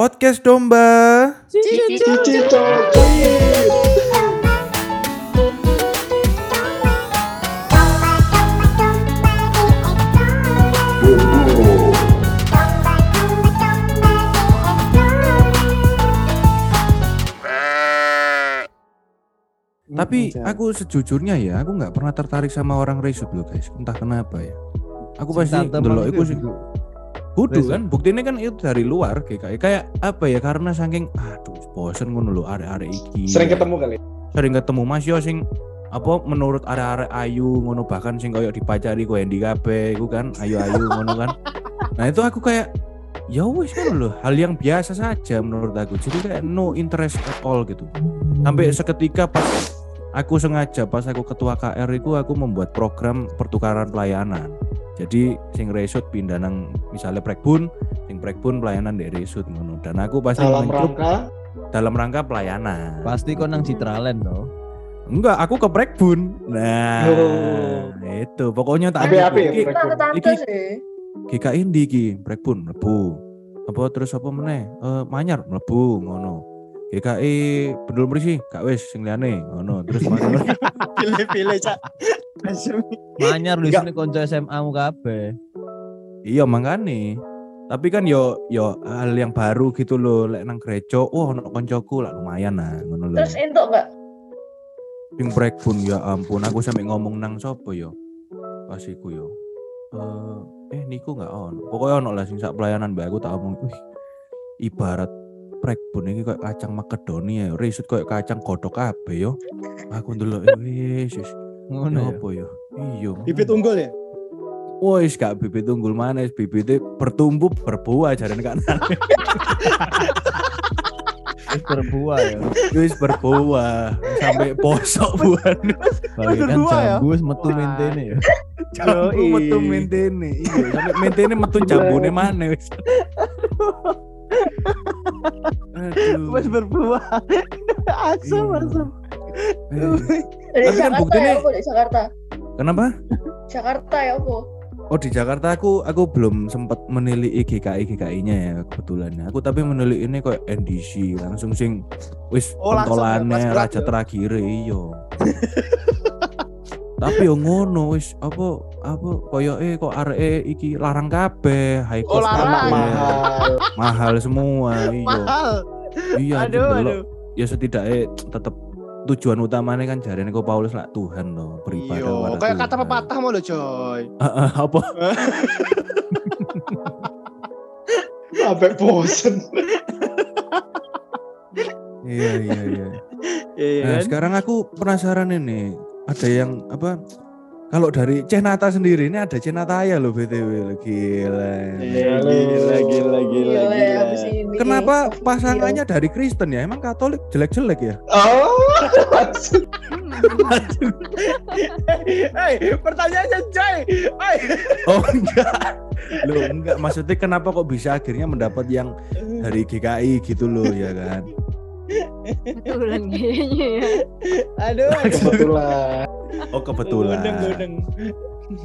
Podcast Domba. Tapi aku sejujurnya ya, aku nggak pernah tertarik sama orang resut loh guys. Entah kenapa ya. Aku pasti ndelok iku sih. Kudu kan, buktinya kan itu dari luar kayak kayak apa ya? Karena saking aduh bosen ngono lho arek-arek iki. Sering ketemu kali. Sering ketemu Mas yo sing apa menurut arek-arek ayu ngono bahkan sing koyo dipacari koyo Endi kabeh iku kan ayu-ayu ngono kan. Nah itu aku kayak ya wis kan loh hal yang biasa saja menurut aku jadi kayak no interest at all gitu sampai seketika pas aku sengaja pas aku ketua KR itu aku membuat program pertukaran pelayanan jadi sing resut pindah nang misalnya prekbun sing prekbun pelayanan di resut ngono. Dan aku pasti Dalam rangka? dalam rangka pelayanan. Pasti kok nang Citraland toh. enggak aku ke prekbun nah Oh. itu. Pokoknya tak Api-api ya, iki- Iki- sih. GKI ndi iki prekbun mlebu. Apa terus apa meneh? Eh, manyar mlebu ngono. GKI bendul mrisi gak wis sing liyane ngono. Terus manyar. Pilih-pilih cak. Manyar Enggak. sini konco SMA mu kabeh. iya makane. Tapi kan yo yo hal yang baru gitu loh lek nang gereja oh ono koncoku lah lumayan lah ngono lho. Terus entuk enggak? sing prekbun ya ampun aku sampe ngomong nang sapa yo? Pas iku yo. Eh eh niku gak ono. Pokoknya ono lah sing sak pelayanan mbak aku tak omong wih ibarat prekbun ini kayak kacang makedonia ya risut kayak kacang godok kabeh yo. Aku ndelok eh, wis Ngono ya. apa yo iya Bibit unggul ya. Wis gak bibit unggul mana bibitnya bertumbuh berbuah jarene kan Wis berbuah ya. wis berbuah sampai posok buah Bagi berbuah ya? jambu wis metu mentene ya. jambu Yoi. metu mentene iya sampai mentene metu jambune mana wis aduh Wes berbuah. Asam Iya. asam. Dari Tapi kan Jakarta ya, apa dari Jakarta? kenapa Jakarta ya, apa? Oh di Jakarta aku aku belum sempat menilai GKI GKI-nya ya kebetulan. Aku tapi menilai ini kayak NDC langsung sing wis Oh, ya, pentolannya raja ya? terakhir iyo. tapi yo ngono wis apa apa koyo eh kok areke iki larang kabeh high Oh, cost larang. kabeh. mahal. mahal semua iyo. Mahal. Iya Aduh aduh. ya setidaknya tetap tujuan utamanya kan jadinya kok Paulus lah Tuhan loh beribadah Iya, kepada kayak kata Tuhan. pepatah mau lo coy. apa Sampai bosen. iya iya iya Iya Nah, kan? sekarang aku penasaran ini. Ada yang apa? Kalau dari Cenata sendiri ini ada Cenata ya loh BTW. Gila. Iya, gila gila gila Gila, gila. Kenapa pasangannya dari Kristen ya? Emang Katolik jelek-jelek ya? Oh, Hei, pertanyaannya coy. Hei. Oh enggak. Loh enggak maksudnya kenapa kok bisa akhirnya mendapat yang dari GKI gitu loh ya kan? Kebetulan kayaknya ya. Aduh. kebetulan. Oh kebetulan. Godeng godeng.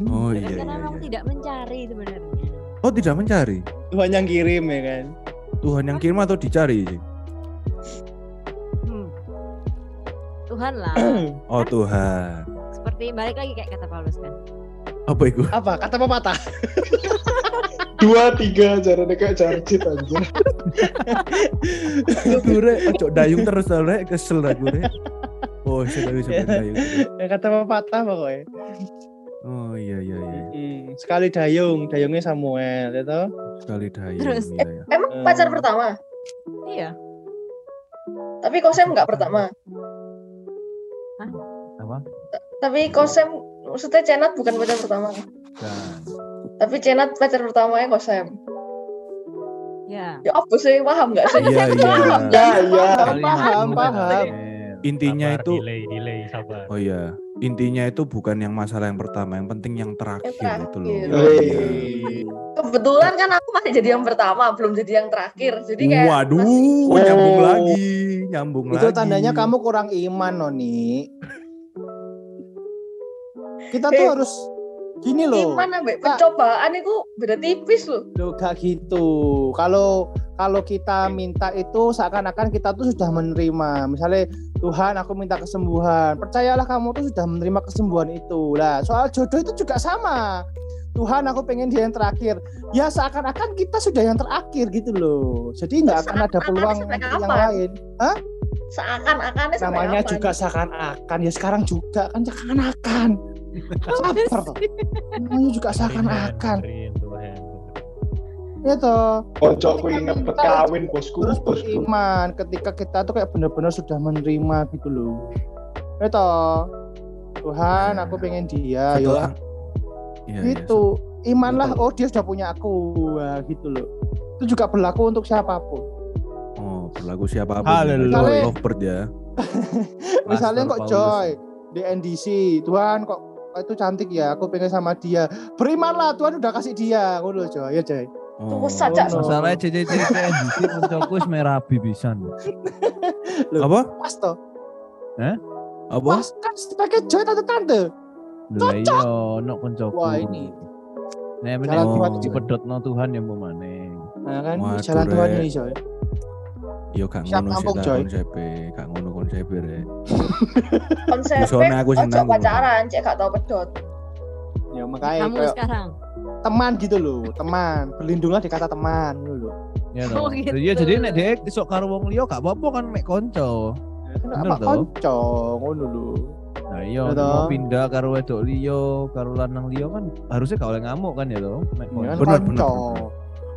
Oh iya iya. Karena memang iya. tidak mencari sebenarnya. Oh tidak mencari. Tuhan yang kirim ya kan. Tuhan yang kirim atau dicari? sih? Hmm. Tuhan lah. Oh Tuhan. Seperti balik lagi kayak kata Paulus kan. Apa itu? Apa? Kata pepatah. Dua tiga jarane kayak jarjit aja. Aduh rek, ojo dayung terus rek kesel aku rek. Oh, sudah bisa dayung. Ya, kata pepatah pokoknya. Oh iya iya iya. Hmm, sekali dayung, dayungnya Samuel, ya toh? Sekali dayung. Terus, iya, iya. Emang Eh. pacar pertama? Iya. Tapi Kosem nggak pertama. Apa? Tapi Kosem, maksudnya Cenat bukan pacar pertama. Dan Tapi Cenat pacar pertamanya Kosem. Ya. Ya apa sih? Paham nggak sih? Iya iya. Ya ya. Paham, paham. Intinya Sabar, itu delay, delay, sabar. Oh iya, intinya itu bukan yang masalah yang pertama, yang penting yang terakhir, Yang itu loh. terakhir. Iya. Kebetulan kan aku masih jadi yang pertama, belum jadi yang terakhir. Jadi kayak Waduh, masih- nyambung Oh. lagi, nyambung lagi. Itu tandanya kamu kurang iman, Noni. Kita tuh Eh, harus gini loh. Iman ambek Kak. pencobaan itu beda tipis loh. Loh, gak gitu. Kalau kalau kita minta itu seakan-akan kita tuh sudah menerima. Misalnya Tuhan aku minta kesembuhan. Percayalah kamu tuh sudah menerima kesembuhan itu. Lah, soal jodoh itu juga sama. Tuhan aku pengen dia yang terakhir. Ya seakan-akan kita sudah yang terakhir gitu loh. Jadi nggak akan ada Seakan-akan peluang yang lain. Seakan-akannya sampai Namanya juga seakan-akan. Ya sekarang juga kan seakan-akan. Toh. Namanya juga seakan-akan. Ya toh. Kocokku inget kawin bosku, terus bosku. beriman ketika kita tuh kayak benar-benar sudah menerima gitu loh itu Tuhan aku pengen dia ya Iya, iya, gitu imanlah oh dia sudah punya aku Wah, gitu loh itu juga berlaku untuk siapa pun Oh, berlaku siapa pun. Haleluya. Misalnya lovebird ya. misalnya kok Paulus. Joy di NDC Tuhan kok itu cantik ya aku pengen sama dia berimanlah Tuhan udah kasih dia ngono Joy ya Oh. Tunggu saja. Oh, no. Masalahnya NDC koncoku wis merabi pisan. Apa? pas toh Apa? pas kan sebagai Joy tante-tante Lha iya ono koncoku. Wah, ini. Nek Jalan meneh Tuhan. dipedhotno Tuhan yang mau maneh. nah kan Waduh, jalan Tuhan ini Joy Yo gak Siap ngono sih tak gak ngono rek. Konsepnya Soalnya aku sing ojo nanggung. pacaran, cek gak tau pedot. ya makanya Kamu kayak sekarang. teman gitu loh teman berlindunglah di kata teman gitu loh Ya Oh, gitu. Iya jadi nek dek isok karo wong liya gak apa-apa kan mek konco. Ya, kan Bener apa toh? konco ngono lho Nah iya Ya mau pindah karo wedok liya, karo lanang liya kan harusnya gak oleh ngamuk kan ya toh. Mek ya kan konco. Bener, konco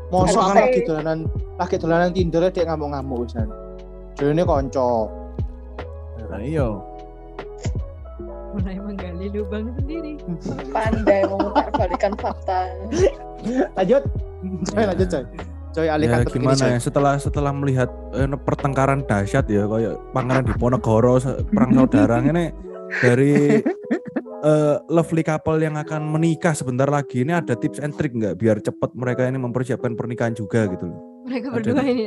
mosok Bener. kan lagi dolanan lagi dolanan Tinder dia ngamuk-ngamuk wisan jadi konco Nah iya. Mulai menggali lubang sendiri. Pandai memutar balikan fakta. lanjut coy Ya. lanjut coy coy Ya alihkan topik ini, gimana Coy. ya setelah setelah melihat eh, pertengkaran dahsyat ya kayak Pangeran Diponegoro perang saudara ini dari eh, lovely couple yang akan menikah sebentar lagi ini ada tips and trick nggak biar cepat mereka ini mempersiapkan pernikahan juga gitu loh. Mereka Ada berdua nih. ini.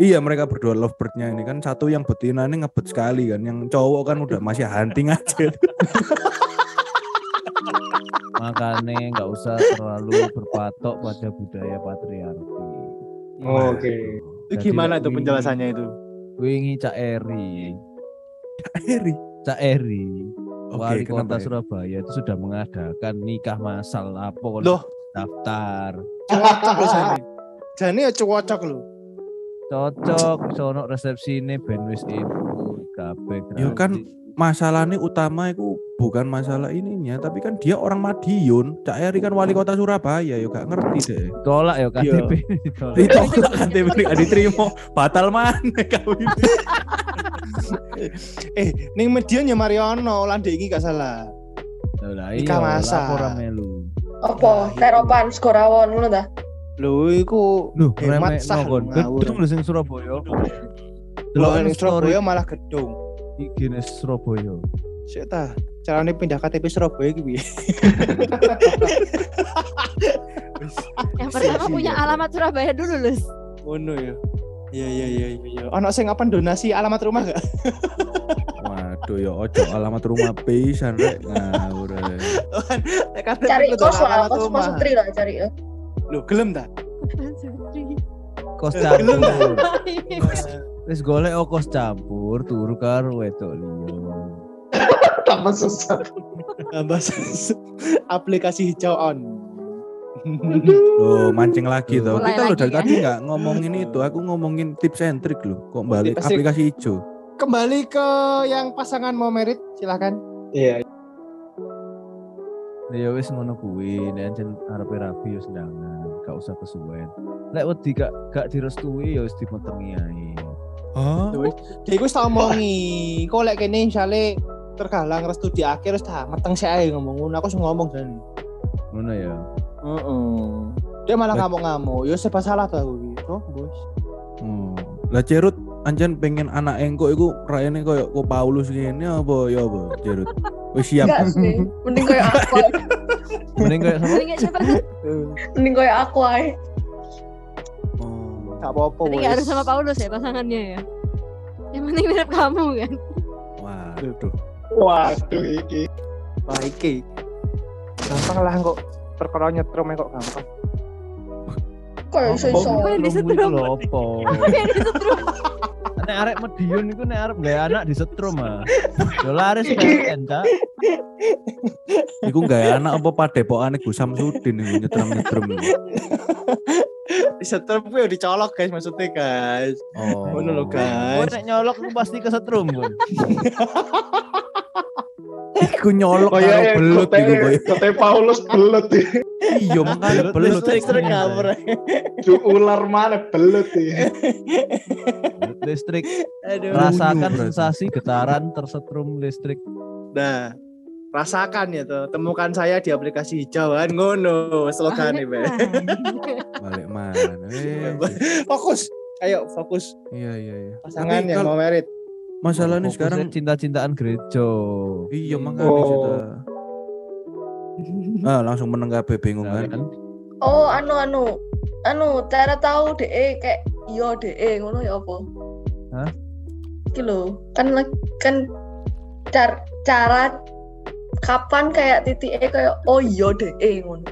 Ya? Iya mereka berdua lovebirdnya ini kan satu yang betina ini ngebet sekali kan, yang cowok kan udah masih hunting aja. Makanya nggak usah terlalu berpatok pada budaya patriarki. Oke. itu Jadi gimana wingi- penjelasannya itu Wingi Cak Eri, Eri. Cak Eri, wali kota ya? Surabaya itu sudah mengadakan nikah masal apa Loh. daftar. cocok loh jane jane ya cocok loh Cocok, sono resepsi ini ben wis input kabeh. Ya kan, Masalah ini utama itu bukan masalah ininya, tapi kan dia orang Madiun. Cak Eri kan wali kota Surabaya, ya gak ngerti deh. tolak ya KTP. Ditolak. Ditolak kan TV gak diterima, batal mana kawin. eh ning median ya Mariono Lande iki gak salah Lah iya, melu. Apa? Teropan, skorawon, ngono dah. Lho iku Loh, Hemat sah kon. ngawur. Gedung lho sing Surabaya. Delok Delok ning Surabaya malah gedung iki ning Surabaya. Sik ta, carane pindah KTP Surabaya iki piye? Yang pertama punya alamat Surabaya dulu, Lus. Ngono ya. Iya iya iya iya. Ono sing apa donasi alamat rumah gak? Waduh ya ojo alamat rumah pisan rek ngawur. Cari kos lah, kos kos putri lah cari ya. Lho, gelem ta? Kos ta? campur. Wis golek oh, kos campur turu karo wedok liya. Tambah susah. Tambah aplikasi hijau on. Loh, mancing lagi Loh. tuh. Mulai Kita lo dari ya. tadi nggak ngomongin itu, aku ngomongin tips and trick loh. Kok balik aplikasi hijau? Kembali ke yang pasangan mau merit, silakan. Iya. Ya wis ngono kuwi, nek ancen arepe rabi ya sendangan, gak usah kesuwen. Lek wedi gak gak direstui ya wis dimetengi ae. Hah? Dia iku wis tak omongi. Kok lek kene insale tergalang restu di akhir wis tak meteng sik ae ngomong ngono. Aku wis ngomong jan. Ngono ya. Heeh. Dia malah Lah- ngamuk-ngamuk. Ya serba salah tuh aku iki. Oh, bos. Hmm. Lah Cerut anjen pengen anak engko iku raine koyo ko Paulus ngene apa ya apa Cerut? Wis siap. Enggak sih. Mending kayak aku. Mending kayak sama nggak siapa? Mending kayak aku aja. Oh. Gak apa-apa, nggak harus sama Paulus ya pasangannya ya. Yang penting mirip kamu kan. Waduh. Waduh iki. Wah, iki. Gampang lah kok perkara nyetrum kok gampang. Kayak iso iso. Apa yang Setrum disetrum? apa? Yang disetrum? Nek arek Medion iku nek arep gawe anak disetrum ah. Yo laris PLN, Cak. Iku gak anak apa padepokane Gus Samsudin iku nyetrum-nyetrum. Disetrum kuwi dicolok guys maksudnya guys. Oh. Ngono lho, Kowe guys. nek nyolok ku pasti kesetrum, Gun. Iku nyolok Oh iya, karo iya, belut kote, iku kowe. kote Paulus belut. Iya makane Belut belut. listrik cover. Ju ular mana belut ya. Listrik Aduh. rasakan sensasi getaran tersetrum listrik. Nah, rasakan ya tuh. Temukan saya di aplikasi hijau kan ngono slogannya, Be. Balik mana? Fokus. Ayo fokus Iya iya iya. pasangan yang mau merit. Masalahnya Fokusnya sekarang cinta-cintaan gereja. iya makanya Oh. kita. Ah, langsung meneng kabeh bingung kan. kan? Oh, anu anu. Anu, cara tahu DE kayak iya DE ngono ya apa? Hah? Iki lho, kan lagi- kan car, cara kapan kayak titik E kayak oh iya DE ngono.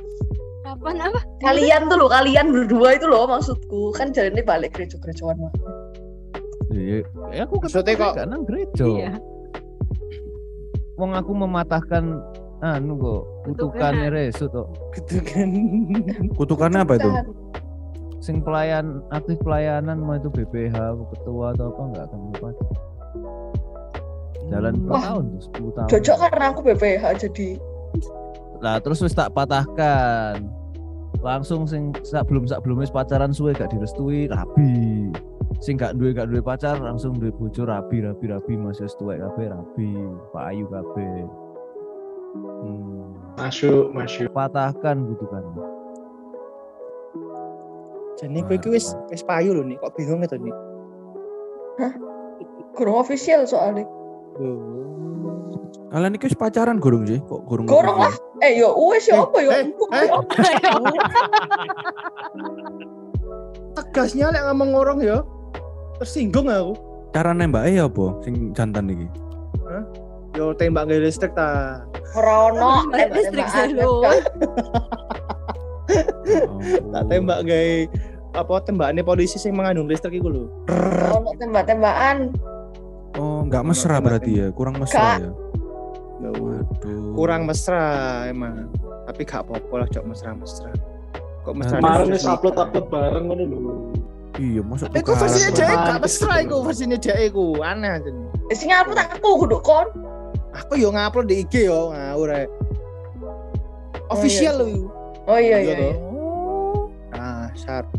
Kapan apa? Kalian tuh loh, kalian berdua itu loh maksudku. Kan jalannya balik gereja-gerejaan mah. Ya aku Maksudnya ketemu kok- nang gereja. Iya. Wong aku mematahkan anu kok kutukan Kutukan. resut kok. Gitu kan. Kutukannya apa itu? Sing pelayan aktif pelayanan mau itu BPH ketua atau apa enggak akan lupa. Jalan berapa Wah. tahun tuh 10 tahun. Cocok karena aku BPH jadi Lah terus wis tak patahkan. Langsung sing sak belum sak belum wis pacaran suwe gak direstui rabi. Sing gak duwe gak duwe pacar langsung duwe bojo rabi rabi rabi masih wis tuwek kabeh rabi. Pak Ayu kabeh. Hmm. Masuk, masuk. Patahkan kutukan. Jadi kowe iki wis wis payu lho nih, kok bingung gitu nih. kurang official soalnya. Kalian ini wis pacaran gurung sih? Kok gurung? Gorong lah. Eh yo wes yo apa yo? eh, eh. Tegasnya lek ngomong orang ya. Tersinggung aku. Cara nembaknya ya apa? Sing jantan iki. Yo tembak gak listrik ta. Ora ono Balik listrik kan. Oh. Tak tembak gawe apa tembakannya polisi sing mengandung listrik iku lho. Ono tembak-tembakan. Oh, enggak mesra berarti ya? Kurang mesra Nggak. ya? Waduh. Kurang mesra emang. Tapi gak apa-apa lah cok mesra-mesra. Kok mesra Kemarin wis upload-upload bareng ngono lho. Iya, masa Iku versinya bekas? dia gak mesra iku loh. versinya dia iku aneh aja. Sing upload aku kudu kon. Aku yo ngupload di IG yo ngawur ae. Official lho. Oh iya iya. iya. Ah, sharp.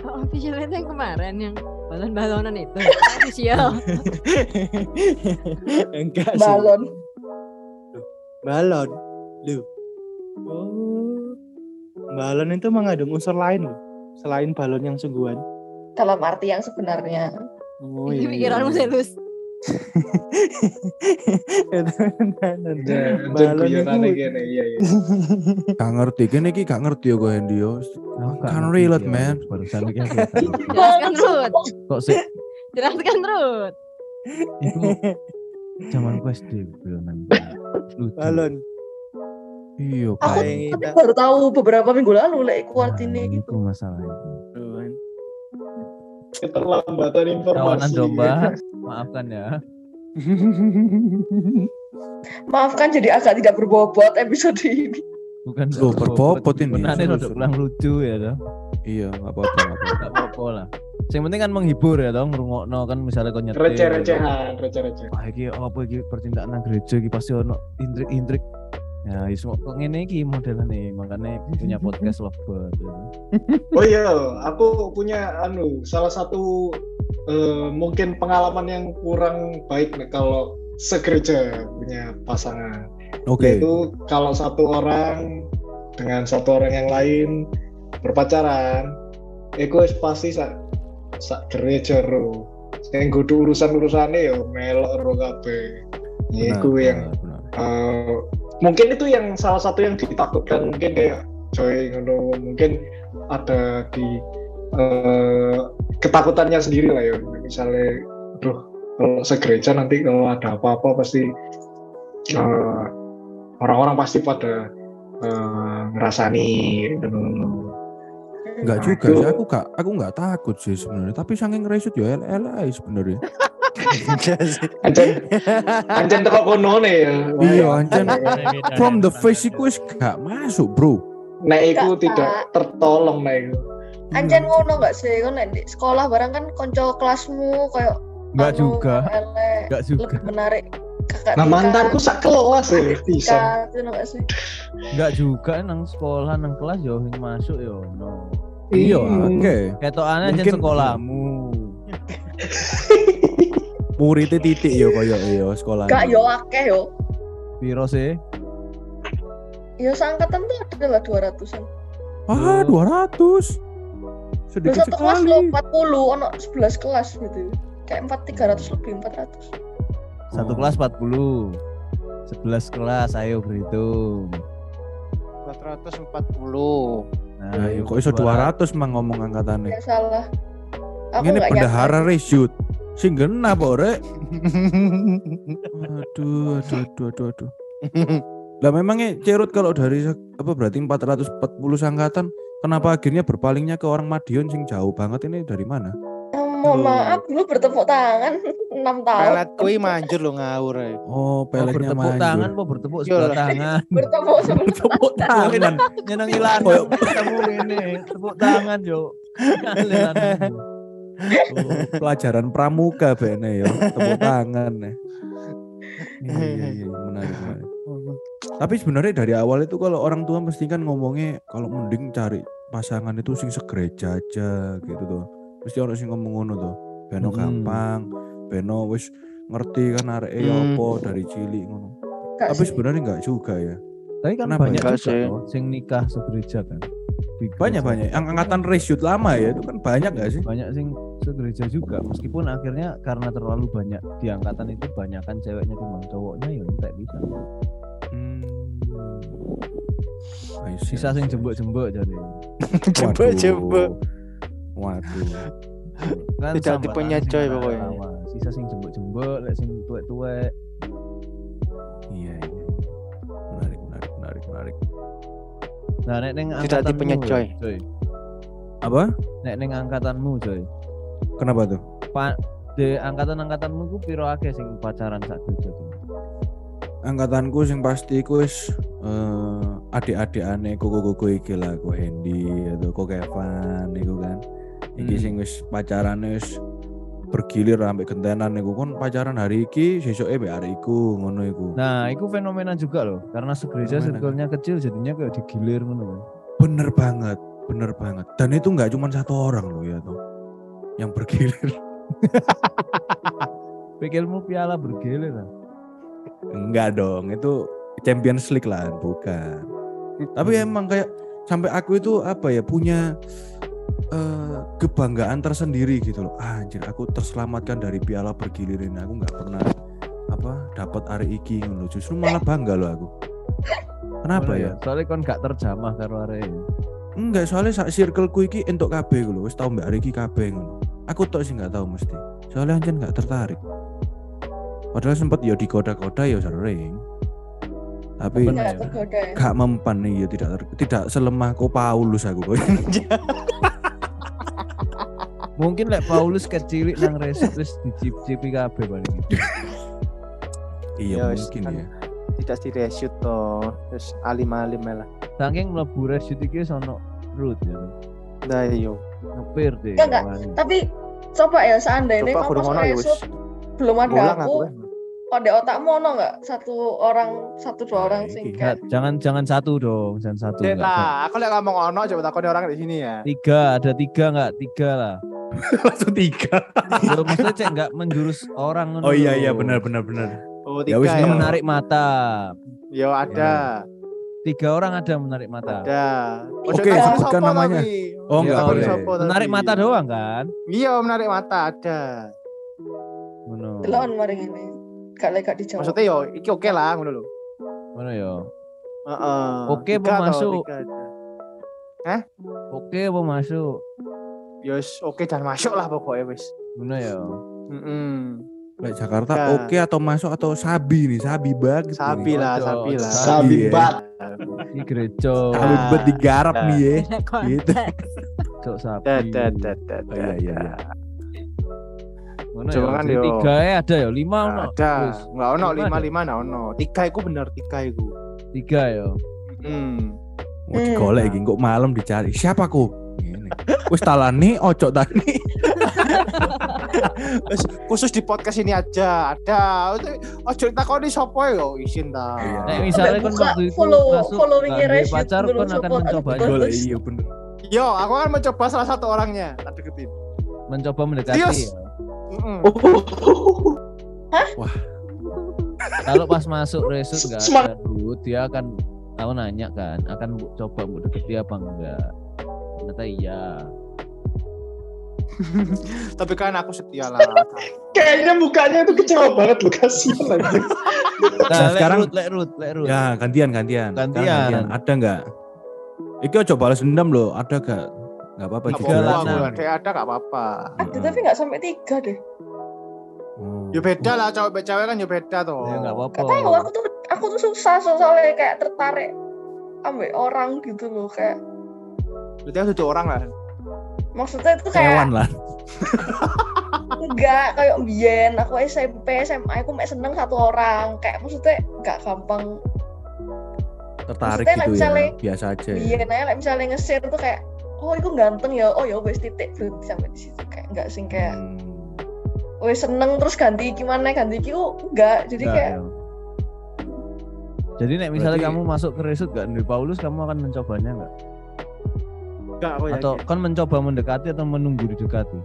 Oh, official itu yang kemarin yang balon-balonan itu. Official. Enggak sih. Balon. Balon. Lu. Oh. Balon itu mengandung unsur lain loh. Selain balon yang sungguhan. Dalam arti yang sebenarnya. Oh Ini pikiranmu serius. Jangan balon guyonane itu. kene iya iya. Gak ngerti, kene iki gak ngerti ya gue Hendy yo. Kan relate man. Barusan iki. Jelaskan Rut. Kok sih Jelaskan Rut. itu zaman gue SD balonan. Balon. Iya, Aku tapi kita- baru tahu beberapa minggu lalu lek iku artine Nah, itu masalah itu. Balon. Keterlambatan informasi. Kawanan domba, maafkan ya. Maafkan jadi agak tidak berbobot episode ini. Bukan Loh, berbobot ini. Seru, udah kurang lucu ya toh. Iya, enggak apa-apa, nggak apa-apa. Lah. Yang penting kan menghibur ya dong, ngrungokno kan misalnya kau nyetir. Receh-recehan, receh-receh. Wah, iki apa iki percintaan nang gereja iki pasti ono intrik-intrik. Ya, iso kok ngene iki modelane, makanya punya podcast lovebird. ya. Oh iya, aku punya anu salah satu eh, mungkin pengalaman yang kurang baik nih kalau segereja punya pasangan. Oke. Yaitu kalau satu orang dengan satu orang yang lain berpacaran, itu wis pasti sak sak gereja ro. Yang kudu urusan-urusannya ya melok ro kabeh. Iku yang benar, benar. Mungkin itu yang salah satu yang ditakutkan mungkin kayak coy ngono mungkin ada di eh, ketakutannya sendiri lah ya misalnya duh kalau segereja nanti kalau ada apa-apa pasti eh, orang-orang pasti pada eh, ngerasani gitu. Enggak juga sih, aku gak aku nggak takut sih sebenarnya. Tapi saking resut ya LLI sebenarnya. Anjen anjen teko kono nih ya. Iya, anjen from the face iku wis gak masuk, Bro. Nek iku tidak tertolong nek iku. Anjen ngono gak sih? Kan nek di sekolah barang kan konco kelasmu kayak Enggak anu, juga. Enggak juga. lebih menarik kakak Nah mantanku sak kelas ya bisa. sih? Enggak juga nang sekolah nang kelas yo sing masuk yo no. Iya, Hmm. oke. Ketokane aja Mungkin- sekolahmu. Muridnya titik ya koyo iya sekolah. Gak yo akeh yo. Piro sih? Yo seangkatan tuh ada lah 200-an. Ah, 200. Lu Sedikit satu kelas lo sekali. 40, ono 11 kelas gitu. Kayak 4 300 lebih 400. Satu Oh. kelas 40. 11 kelas ayo berhitung. 440. Nah, Nah, iya, kok iso 200 mang ngomong angkatannya. Ya salah. Aku Ini yakin. reshoot. Sing genah apa rek? Aduh, aduh, aduh, aduh, aduh. Lah memangnya Cerut kalau dari apa berarti 440 angkatan kenapa akhirnya berpalingnya ke orang Madiun sing jauh banget ini dari mana? Eh, Mohon maaf, dulu bertepuk tangan 6 tahun. Pelet kui manjur lo ngawur ya. Oh, Oh, peletnya bertepuk manjur. tangan apa bertepuk sebelah lah. tangan? Bertepuk sebelah Bertepuk tangan. Nyenengi lanang ketemu ini, tepuk tangan yo. Oh, pelajaran pramuka bene ya, tepuk tangan ya. Iya, iya, iya, menarik, menarik. Tapi sebenarnya dari awal itu kalau orang tua mesti kan ngomongnya kalau mending cari pasangan itu sing segereja aja gitu tuh. Mesti orang sing ngomong ngono tuh. Beno Hmm. gampang, beno wis ngerti kan areke ya Hmm. apa dari cilik ngono. Tapi sebenarnya enggak juga ya. Tapi kan Kenapa banyak ya? juga Sih. sing nikah segereja kan. Di Banyak banyak. Yang angkatan reshoot lama ya itu kan banyak gak sih? banyak sing segereja juga meskipun akhirnya karena terlalu banyak di angkatan itu banyak kan ceweknya ketimbang cowoknya ya entek bisa Hmm. Sisa sing see. jembuk-jembuk jadi Jembuk jembuk. Waduh. kan Tidak tipenya coy pokoknya. sisa sing jembuk-jembuk lek sing tuwek-tuwek nah nek ning Tidak coy. coy Apa? nek ning angkatanmu coy Kenapa tuh? pa de angkatan-angkatanmu ku piro akeh sing pacaran sak tuh Angkatanku sing pasti ku wis eh, adik-adikane koko-koko iki lah, ku Hendy atau kok Kevin iku kan. Iki Hmm. sing wis pacarane wis bergilir sampai gentenan iku kon pacaran hari iki sesuke mbek hari iku ngono iku. nah itu fenomena juga loh karena segereja circle-nya kecil jadinya kayak digilir ngono Bener banget, bener banget. Dan itu nggak cuma satu orang loh ya tuh yang bergilir. pikirmu piala bergilir lah Enggak dong, itu Champions League lah, bukan. Tapi emang kayak sampai aku itu apa ya punya eh, kebanggaan tersendiri gitu loh. Ah, anjir, aku terselamatkan dari piala bergilir ini. Aku nggak pernah apa dapat hari iki ngono. Justru malah bangga loh aku. Kenapa Ngono ya? soalnya kon gak terjamah karo arek Enggak, soalnya sak circleku iki entuk KB ku lho, wis tau mbak hari iki KB ngono. Aku tok sih nggak tahu mesti. Soalnya anjen nggak tertarik. Padahal sempet ya digoda-goda ya sering. Tapi. Nggak tergoda ya. gak mempan nih ya tidak ter- tidak selemah kok Paulus aku kok. Mungkin lek Paulus kecilik nang resip wis dicip-cipi kabeh paling itu. iya Ya, mungkin kan. ya. Tidak di reshoot toh. Terus alim-alim lah. Saking mlebu resip iki sono root ya. Nah iyo. Ngepir deh. Enggak, enggak. wani. Tapi coba ya seandainya kamu ngono ya belum ada aku, aku. eh. kode otakmu ono nggak satu orang satu dua orang Nah, sing iki. Nggak, kayak jangan jangan satu dong, jangan satu. Lah, aku lihat ngomong ono coba takoni orang di sini ya. Tiga, ada tiga nggak? Tiga lah. Langsung tiga. Loh, maksudnya cek nggak menjurus orang ngono Oh iya iya benar benar benar. Oh, Ya tiga wis, ya. Menarik mata. Yo ada, Tiga orang ada menarik mata. ada. Oke, takoni sebutkan namanya. tapi. Oh, Ya, nggak Takoni boleh. Menarik mata doang kan? Iya, menarik mata ada. Ngono. delon mari ini. Gak lek gak dijawab. Maksudnya yo, iki oke lah ngono lho. Ngono ya. Heeh. Oke, toh, masuk? ada. Oke apa masuk? Yo wis, oke dan masuk lah pokoknya wis. Ngono ya. Heeh. Lek Jakarta Tiga. oke atau masuk atau sabi nih, sabi banget. Sabi nih. lah, Ojo, sabi lah. Sabi Iya. bat. Di gereja. Sabi bet digarap Nah. nih ya. Gitu. cok sapi. Dat, dat, dat, Oh, iya, iya, iya. Ngono Coba ya, kan yo. tiga ya ada ya, lima ono. Ada, Wis, nggak ono Lima lima ada? lima nggak ono. Tiga iku bener tiga iku. Tiga ya. Hmm. Mau digolek iki kok malam dicari. Siapa ku? Wis talani ojo tani. Wes, khusus di podcast ini aja ada. Ojo takoni sopo ya isin ta. Iya. Nek waktu itu follow- masuk following-nya Rashid pacar kan akan mencoba. Golek iya bener. Yo, aku akan mencoba salah satu orangnya. Tak deketin. mencoba mendekati. Serius? ya. Mm-mm. Kalau pas masuk resut nggak ada dia akan tahu nanya kan, akan bu- coba mau deketi apa enggak. Ternyata iya. Tapi kan aku setia lah. Kayaknya mukanya itu kecewa banget loh kasihan lagi. Nah, sekarang- lek rut, lek rut. Ya gantian gantian. Sekarang Gantian. Ada nggak? Iki ojo balas dendam loh. Ada gak? Nggak apa-apa Gak juga. Lah, nah. ada gak apa-apa. Ada tapi nggak sampai tiga deh. Oh. Ya beda lah cowok cewek kan ya beda toh. Ya enggak apa-apa. Gak tahu aku tuh aku tuh susah so- soalnya kayak tertarik ambil orang gitu loh kayak Berarti aku duduk orang lah. maksudnya itu kayak Hewan lah. enggak kayak mbien aku SMP SMA aku mek seneng satu orang kayak maksudnya enggak gampang Tertarik Maksudnya, gitu ya. misalnya- Biasa aja. ya. mbien aja like, misalnya nge-share tuh kayak oh itu ganteng ya oh ya wes titik berhenti sampai di situ kayak enggak sing kayak Hmm. wes seneng terus ganti gimana ganti iki oh enggak jadi Enggak, kayak ya. Jadi nek misalnya Berarti- kamu masuk ke resut gak dari Paulus, kamu akan mencobanya enggak? Enggak aku Atau yakin. kan mencoba mendekati atau menunggu didekati?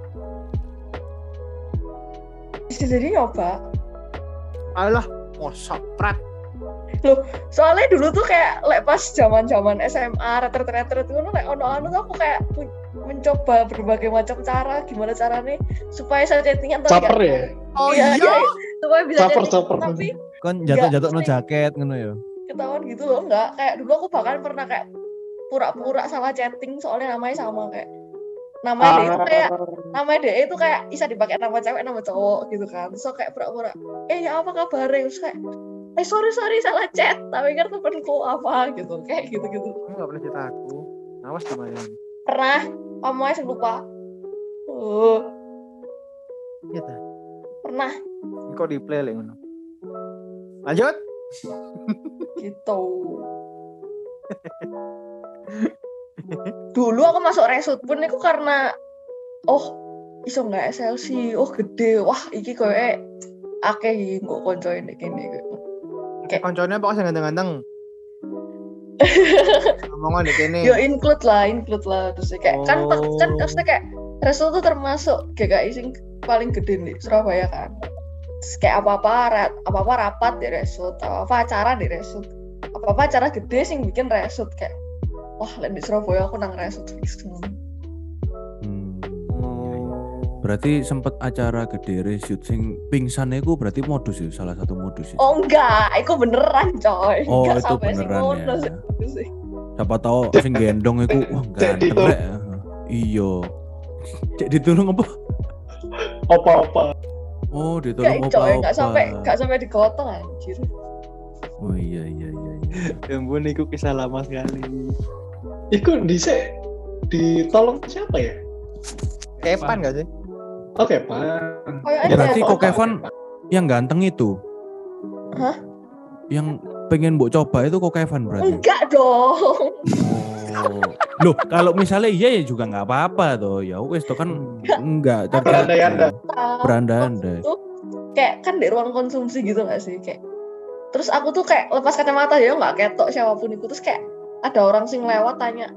bisa jadi nyoba Alah, mosok prat. soalnya dulu tuh kayak lek pas zaman zaman SMA retret itu lek ono anu tuh aku kayak men- mencoba berbagai macam cara gimana caranya supaya saya chattingan tapi Caper nggak- ya? Oh Iya, iya. supaya bisa Caper, caper. tapi Kan jatuh-jatuh no jaket ngono ya. ketahuan gitu loh enggak kayak dulu aku bahkan pernah kayak pura-pura salah chatting soalnya namanya sama kayak namanya dia itu kayak namanya dia itu kayak bisa dipakai nama cewek nama cowok gitu kan. So kayak pura-pura eh ya apa kabar terus kayak eh sorry sorry salah chat tapi kan temenku apa? gitu kayak gitu gitu Kamu enggak pernah cerita aku. Awas gimana? pernah kamu aja lupa. Uh, Iya pernah. Ini Kok di play ngono. Lanjut. gitu dulu aku masuk resut pun itu karena oh iso nggak SLC oh gede wah iki koyo akeh iki kok konco ini gini Kayak- Konconya apa sing ganteng-ganteng? Ngomongan di kene. yo include lah include lah terus kayak kan Oh. kan maksudnya kayak resut tuh termasuk GKI sing paling gede di Surabaya kan Terus kayak apa apa apa apa rapat di resut apa apa acara di resut apa apa acara gede sing bikin resut kayak wah lek di Surabaya aku nang resut fix Hmm. Oh. Berarti sempet acara gede reshoot sing pingsan iku berarti modus ya salah satu modus ya. Oh enggak, itu beneran coy. Oh, enggak itu beneran ya. sih. Itu. Siapa tahu sing gendong iku wah ganteng tuh. rek. Iya. Cek ditulung apa? Apa-apa. Oh, ditulung Enggak apa? coy, enggak sampai enggak sampai digotong anjir. Oh iya iya iya iya. Ya ampun, itu kisah lama sekali. Iku dhisik ditolong siapa ya? Kepan gak sih? Oke, Pak. Kayaknya Berarti ada. kok Kevin yang ganteng itu. Hah? Yang pengen mbok coba itu kok Kevin berarti. Enggak dong. Oh. Loh, kalau misalnya iya ya juga nggak apa-apa tuh. Ya wes tuh kan enggak Berandai-andai. Berandai-andai. Tuh kayak kan di ruang konsumsi gitu gak sih kayak. Terus aku tuh kayak lepas kacamata ya nggak ketok siapa pun itu terus kayak ada orang sing lewat tanya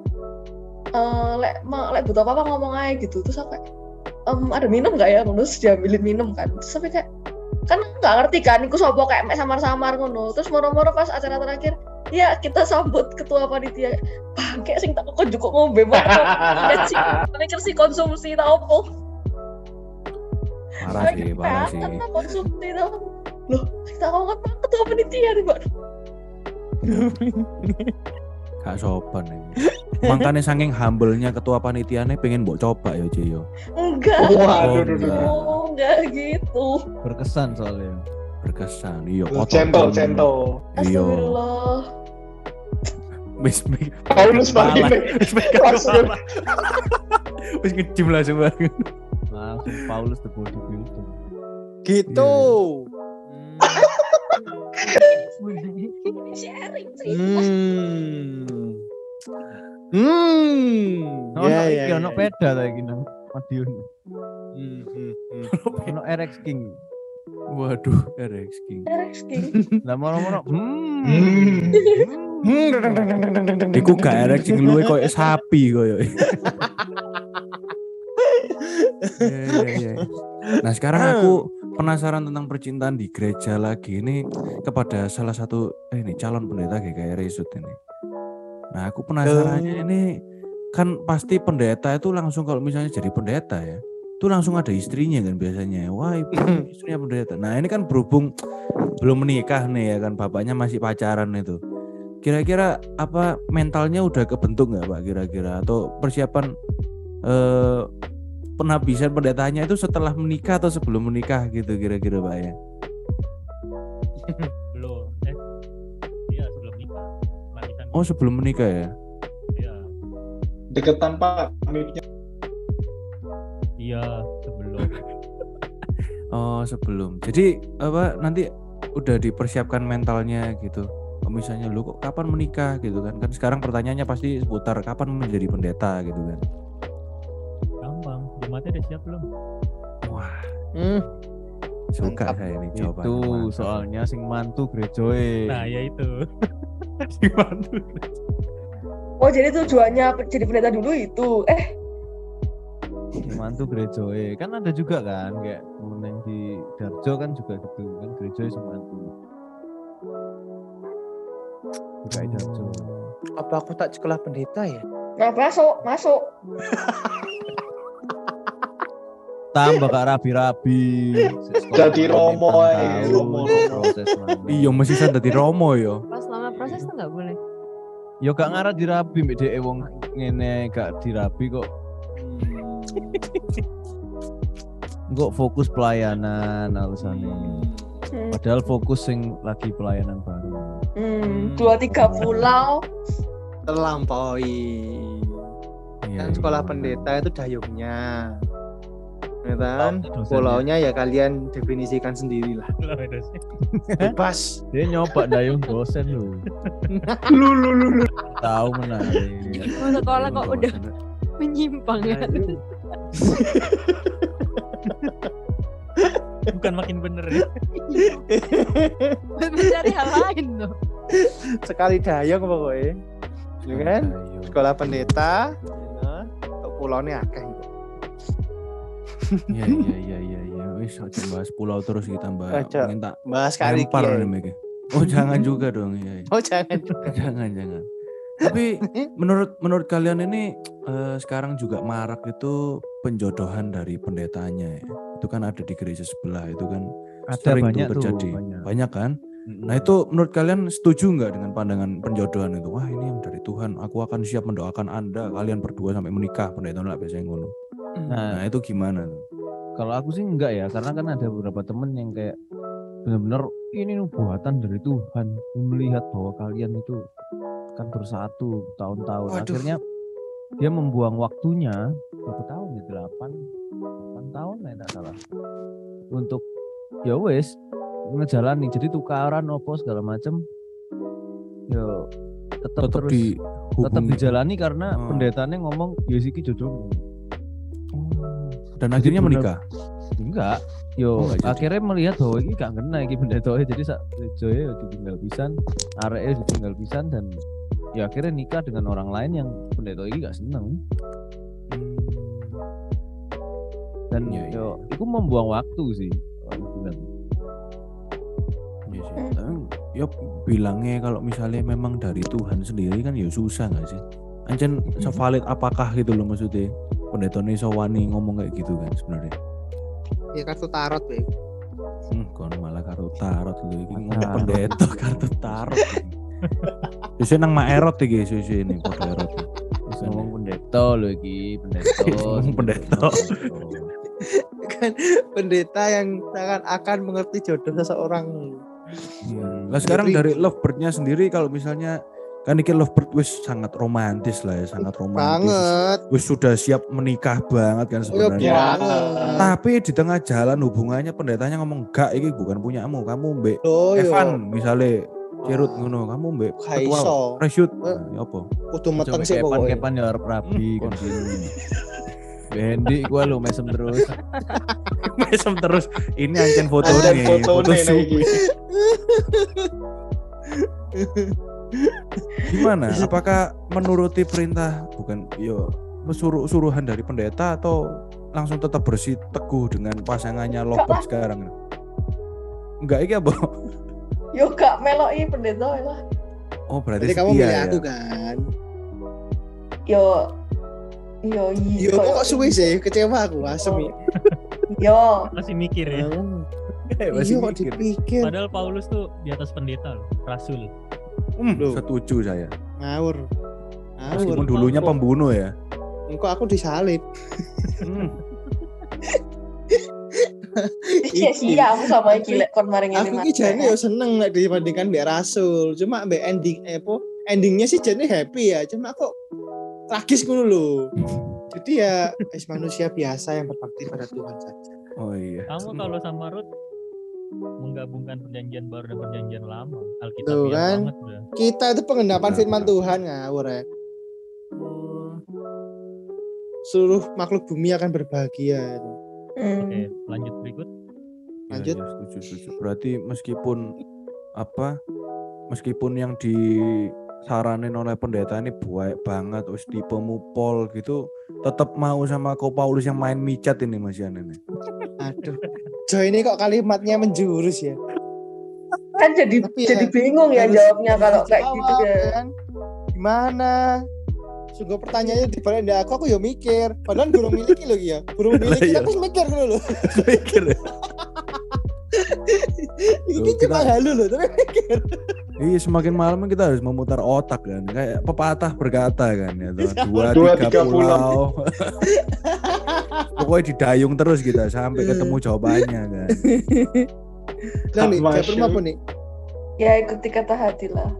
eh lek ma, lek butuh apa apa ngomong aja gitu. Terus aku kayak "Em, ada minum nggak ya? Terus diambilin minum kan. Terus sampai kayak kan nggak ngerti kan iku sopo kayak mek samar-samar ngono. Terus moro-moro pas acara terakhir ya kita sambut ketua panitia. Bangke sing tak kok cukup ngombe banget sih mikir sih konsumsi tau apa Parah sih, parah sih. Konsumsi tau loh kita ngomong ketua panitia nih mbak Gak sopan ini. Makanya saking humble-nya ketua panitiane pengen mbok coba ya Jeyo. enggak Oh, enggak. oh enggak gitu Berkesan soalnya. Berkesan. Iya, Centol, otot- centol. Iya. astagfirullah Wis wis Paulus Malah. Marine wis kepala. Wis ngejim langsung banget. Langsung Paulus the bodybuilder. Gitu. Sharing cerita Hmm. Hmm. Ya, ya, ono ya. peda ta iki nang Madiun. Hmm, hmm, hmm. Ono RX King. Waduh, RX King. Rex King Lah. Hmm. Hmm, deng, Iku gak RX King luwe koyo sapi koyo. Iya, iya. Nah sekarang aku penasaran tentang percintaan di gereja lagi. Ini kepada salah satu eh ini calon pendeta GKR Resut ini. Nah aku penasarannya ini kan pasti pendeta itu langsung kalau misalnya jadi pendeta ya itu langsung ada istrinya kan biasanya. Wah ibu istrinya pendeta. Nah ini kan berhubung belum menikah nih ya kan bapaknya masih pacaran itu. Kira-kira apa mentalnya udah kebentuk nggak pak kira-kira? Atau persiapan eh penabisan pendetanya itu setelah menikah atau sebelum menikah gitu kira-kira pak ya? Belum. Eh iya sebelum nikah. Oh sebelum menikah ya? Iya. Deketan pak iya sebelum. Oh sebelum. Jadi apa nanti udah dipersiapkan mentalnya gitu. Oh, misalnya lu kok kapan menikah? gitu kan. Kan sekarang pertanyaannya pasti seputar kapan menjadi pendeta gitu kan jemaatnya udah siap belum wah Hmm. suka Mantap. saya ini jawabannya Itu mantap. soalnya sing mantu gerejoe. nah ya itu oh jadi tujuannya jadi pendeta dulu itu eh Sing mantu gerejoe. Kan ada juga kan kayak temen yang di Darjo kan juga gitu kan gerejoe sing mantu. Juga di Darjo. Apa aku tak sekolah pendeta ya? nah masuk masuk Tambah gak rabi-rabi. Jadi romo, iya masih sadar di Romo yo Pas selama proses tuh nggak boleh. Yo gak ngarah dirabi mbek dhek wong ngene gak dirabi kok. Kok fokus pelayanan alasannya. hmm, Padahal fokus sing lagi pelayanan baru. hmm, dua tiga pulau Terlampaui. Iya, Kan sekolah iya. pendeta itu dayungnya. Ya kan? Pulaunya ya kalian definisikan sendiri lah. Lah, udah sih. Bebas. Dia nyoba dayung dosen lu. lu lu lu lu. Tahu menarik. Sekolah kok udah menyimpang ya. bukan makin bener ya Mencari hal lain loh. Sekali dayung pokoknya. Ya kan? Sekolah pendeta. Kok pulaunya akeh. Iya iya iya iya iya wis aja bahas pulau terus kita mbak Aja. minta Bahas kali Mega. Oh jangan juga dong iya, iya. Oh jangan juga. jangan jangan. Tapi menurut menurut kalian ini eh, sekarang juga marak itu penjodohan dari pendetanya ya. Itu kan ada di gereja sebelah itu kan Ada sering banyak tuh tuh, terjadi. banyak. kan? Nah itu menurut kalian setuju nggak dengan pandangan penjodohan itu? Wah ini yang dari Tuhan. Aku akan siap mendoakan anda kalian berdua sampai menikah. Pendeta lah biasanya ngono. Nah, Nah itu gimana tuh? kalau aku sih enggak ya, karena kan ada beberapa temen yang kayak benar-benar ini buatan dari Tuhan melihat bahwa kalian itu kan bersatu tahun-tahun. Waduh. Akhirnya dia membuang waktunya berapa tahun ya? Delapan, delapan tahun ya tak salah. Untuk ya wes ngejalani jadi tukaran opo segala macem yo tetap Tetap terus di tetap dijalani karena Oh. pendetanya ngomong ya siki jodohmu dan akhirnya menikah. enggak Oh, yo jadi. akhirnya melihat bahwa ini gak kena iki pendeta jadi sak joyo yo ditinggal pisan areke ditinggal pisan dan ya akhirnya nikah dengan orang lain yang pendeta ini gak seneng dan Iya, iya, yo itu membuang waktu sih kalau aku bilang. Iya sih. Tapi ya bilangnya kalau misalnya memang dari Tuhan sendiri kan ya susah nggak sih? Anjen sevalid apakah gitu loh maksudnya? Pendeta ini wani ngomong kayak gitu kan sebenarnya. Ya kartu tarot, Be. Hmm, kon malah kartu tarot gitu. Ini ngomong pendeta kartu tarot. Susu nang mak erot iki susu ini kode erot. Ngomong pendeta loh iki pendeta Ngomong pendeta. kan pendeta yang akan akan mengerti jodoh seseorang. Nah sekarang Jadi- dari lovebird-nya sendiri kalau misalnya kan iki lovebird wis sangat romantis lah ya, sangat romantis. Banget. Wis sudah siap menikah banget kan ya sebenarnya. Tapi di tengah jalan hubungannya pendetanya ngomong enggak ini bukan punyamu, kamu Oh, yo. Evan misalnya Cirut ngono, kamu mbek Gak ketua reshoot. Eh. Nah, ya apa? Kudu meteng sih kepan pokoknya. kepan ya harap rabi Hmm. kan gini. Bendi gua lu mesem terus. Mesem terus. Ini ancen foto nih, foto foto lagi. Gimana? Apakah menuruti perintah bukan yo suruh suruhan dari pendeta atau langsung tetap bersih teguh dengan pasangannya Lovebird sekarang? Enggak iki apa? Yo gak meloi pendeta lah. Oh, berarti Jadi kamu setia milih ya. aku kan. Yo yo iya. Yo kok suwe sih kecewa aku asem ya. Yo Masih mikir ya. Eh, masih Iya mikir. dipikir. Padahal Paulus tuh di atas pendeta loh, rasul. Hmm, setuju saya. Ngawur. Ngawur. Meskipun dulunya pembunuh ya. Engkau aku disalib. Hmm. Iya sih aku sama iki lek kon maring ini. Aku ki jane yo seneng nek dibandingkan Mbak Rasul. Cuma Mbak ending eh apa endingnya sih jane happy ya. Cuma kok tragis ngono lho. Jadi ya es manusia biasa yang berbakti pada Tuhan saja. Oh iya. Kamu kalau sama Ruth menggabungkan perjanjian baru dan perjanjian lama, Tuh Alkitabiah kan. banget udah. Kita itu pengendapan Nah, firman nah. Tuhan ngawur ya. Seluruh makhluk bumi akan berbahagia. itu. Hmm. Oke, lanjut berikut. Iya, Lanjut. iya, setuju, setuju. Berarti meskipun apa? Meskipun yang disaranin oleh pendeta ini baik banget, terus tipemu pol gitu, tetap mau sama kau Paulus yang main micat ini Mas Yan ini. Aduh. Jo ini kok kalimatnya menjurus ya. Kan jadi Tapi ya, jadi bingung ya jawabnya kalau kayak Jawab, gitu ya. kan. Gimana? Sungguh pertanyaannya dibalik dari aku, aku ya mikir. Padahal burung miliki loh ya. Burung miliki iya. tapi mikir dulu loh. Mikir ya. Ini cuma halu loh, tapi mikir. Iya semakin malam kita harus memutar otak kan, kayak pepatah berkata kan ya, toh. dua, Dua, tiga, tiga pulau. Pokoknya didayung terus kita sampai ketemu jawabannya kan. Nah nih, Masya. jawab apa nih? Ya ikuti kata hati lah.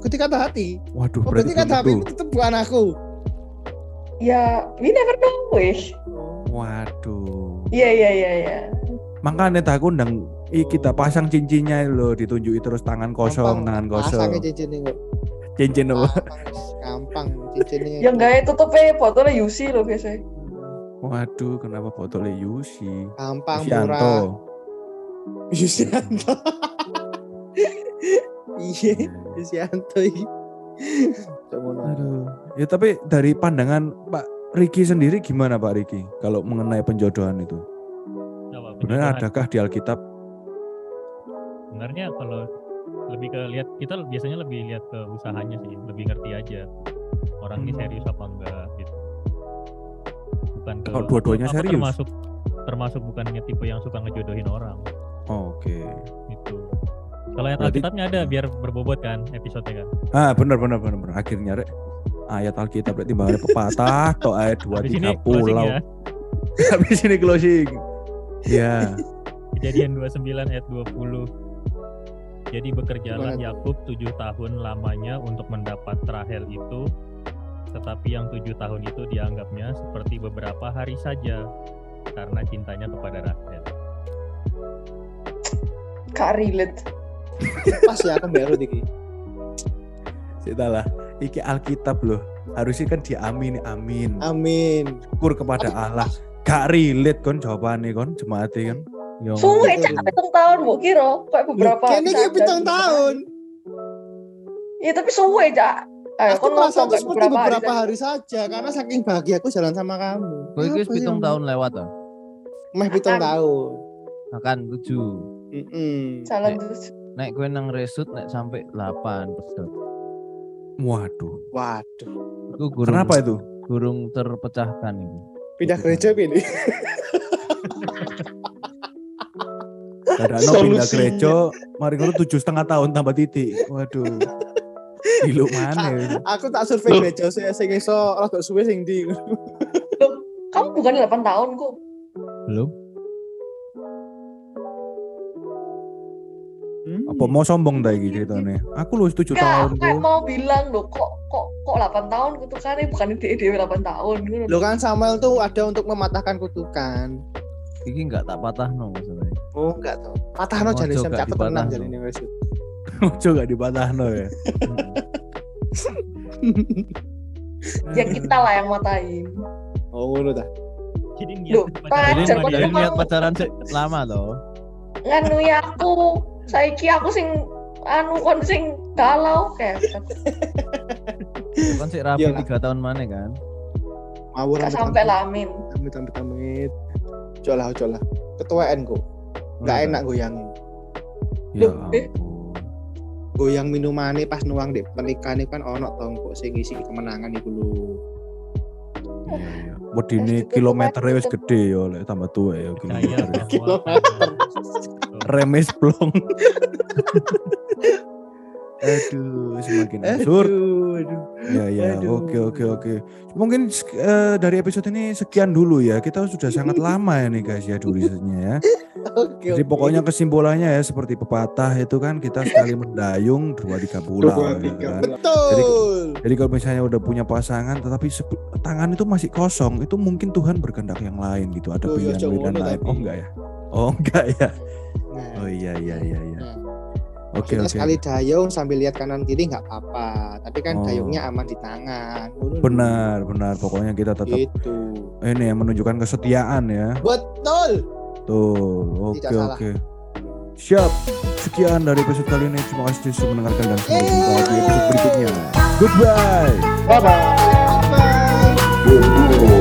Ikuti kata hati. Waduh, Oh, berarti kata hati itu tetap bukan aku. Ya, we never know wih. Waduh. Iya iya iya iya. Makanya tak aku undang i kita pasang cincinnya loh ditunjuki terus tangan kosong, tangan kosong. cincin ini kok. Cincin apa? Gampang, gampang cincinnya. Yang gak tutupnya botolnya Yusi loh biasanya. Waduh, kenapa botolnya Yusi? gampang Yusianto. murah. Yusianto. Iya, Yusianto iki. Cok ngono. Aduh. Ya tapi dari pandangan Pak Riki sendiri gimana Pak Riki kalau mengenai penjodohan itu? Penjodohan. adakah di Alkitab? Sebenarnya kalau lebih ke lihat kita biasanya lebih lihat ke usahanya sih, lebih ngerti aja orang ini Hmm. serius apa enggak gitu. Bukan ke Kalau dua-duanya serius? termasuk termasuk bukannya tipe yang suka ngejodohin orang Oke. gitu. Kalau ayat Berarti- Alkitabnya ada biar berbobot kan episodenya kan. Ah benar benar benar benar. Akhirnya rek ayat Alkitab berarti bahwa pepatah atau ayat dua tiga pulau. ya. Habis ini closing. Ya. Kejadian 29 ayat 20. Jadi bekerjalah? Yakub tujuh tahun lamanya untuk mendapat Rahel itu, tetapi yang tujuh tahun itu dianggapnya seperti beberapa hari saja karena cintanya kepada Rahel. Gak relate. Pas ya aku baru iki. Kita lah. Iki Alkitab loh. Harusnya kan diamini amin. Amin. Syukur kepada Allah. Gak relate kon jawabannya kon jemaati kan. Yo. Suwe betul. cak pitung tahun bu kira kayak beberapa. Kene iki saja pitung gitu. tahun. Iya tapi suwe cak. Eh, Aku merasa itu kayak seperti beberapa hari saja karena saking bahagia aku jalan sama kamu. Kowe iki wis Apa pitung tahun lewat ah. Meh pitung tahun. Akan tujuh. Mm-mm. Jalan Nek. terus. Nek kowe nang resut nek sampai 8 pedot. Waduh. Waduh. Iku gurung Kenapa itu? gurung terpecahkan ini. Pindah gereja pilih. Kadang no pindah gereja, mari ngono tujuh setengah tahun tambah titik. Waduh. Gilo mana? Aku tak survei Loh. gereja sing sing iso rada suwe sing ndi. Kamu bukan 8 tahun kok. Belum? Hmm. Apa mau sombong ta iki ceritane? Aku lu 7 Enggak, tahun aku mau bilang loh kok kok kok 8 tahun kutukannya bukan ide ide 8 tahun gitu. Lo kan Samuel tuh ada untuk mematahkan kutukan. Iki enggak tak patah no masalahnya. Oh enggak tau. Patahno Ojo jane sam gak caket tenang jane ini wis. Ojo gak dipatahno ya. Ya kita lah yang matain. Oh ngono ta. Jadi Loh, niat pacar Jadi niat pacaran sih lama toh. Nganu ya aku saiki aku sing anu kon sing galau kayak Kan sih rapi Iyalah. tiga tahun mana kan? Gak sampai lah amin. Amit amit amit. Ojo lah ojo lah. Ketuaan kok. Enggak enak goyangin. Ya eh. Goyang minumannya pas nuang deh pernikahan kan ono tong kok sing ngisi kemenangan iku lho. Wedine Wis ditutup kilometernya wis gede ya lek tambah tua ya kilometer. Kilometer. Remes plong. Aduh, semakin absurd. Aduh, aduh. Ya ya, Aduh. oke oke oke. Mungkin eh, dari episode ini sekian dulu ya. Kita sudah sangat lama ya nih guys ya tulisannya ya. Oke. Jadi oke. pokoknya kesimpulannya ya seperti pepatah itu kan kita sekali mendayung dua tiga pulau Dua, gitu tiga kan. bulan. betul. Jadi kalau misalnya udah punya pasangan tetapi tangan itu masih kosong, itu mungkin Tuhan berkehendak yang lain gitu. Ada Oh, ya, pilihan-pilihan lain. Oh enggak ya? Oh enggak ya? Nah, Oh iya iya iya iya. nah. Oke Maksudnya oke. sekali dayung sambil lihat kanan kiri nggak apa-apa, tapi kan Oh. dayungnya aman di tangan. Lho. Benar benar. Pokoknya kita tetap Gitu. ini ya menunjukkan kesetiaan ya. Betul. Tuh. Oke salah. oke. Siap. Sekian dari episode kali ini. Terima kasih sudah mendengarkan dan sampai jumpa di episode berikutnya. Goodbye. Bye bye. Bye.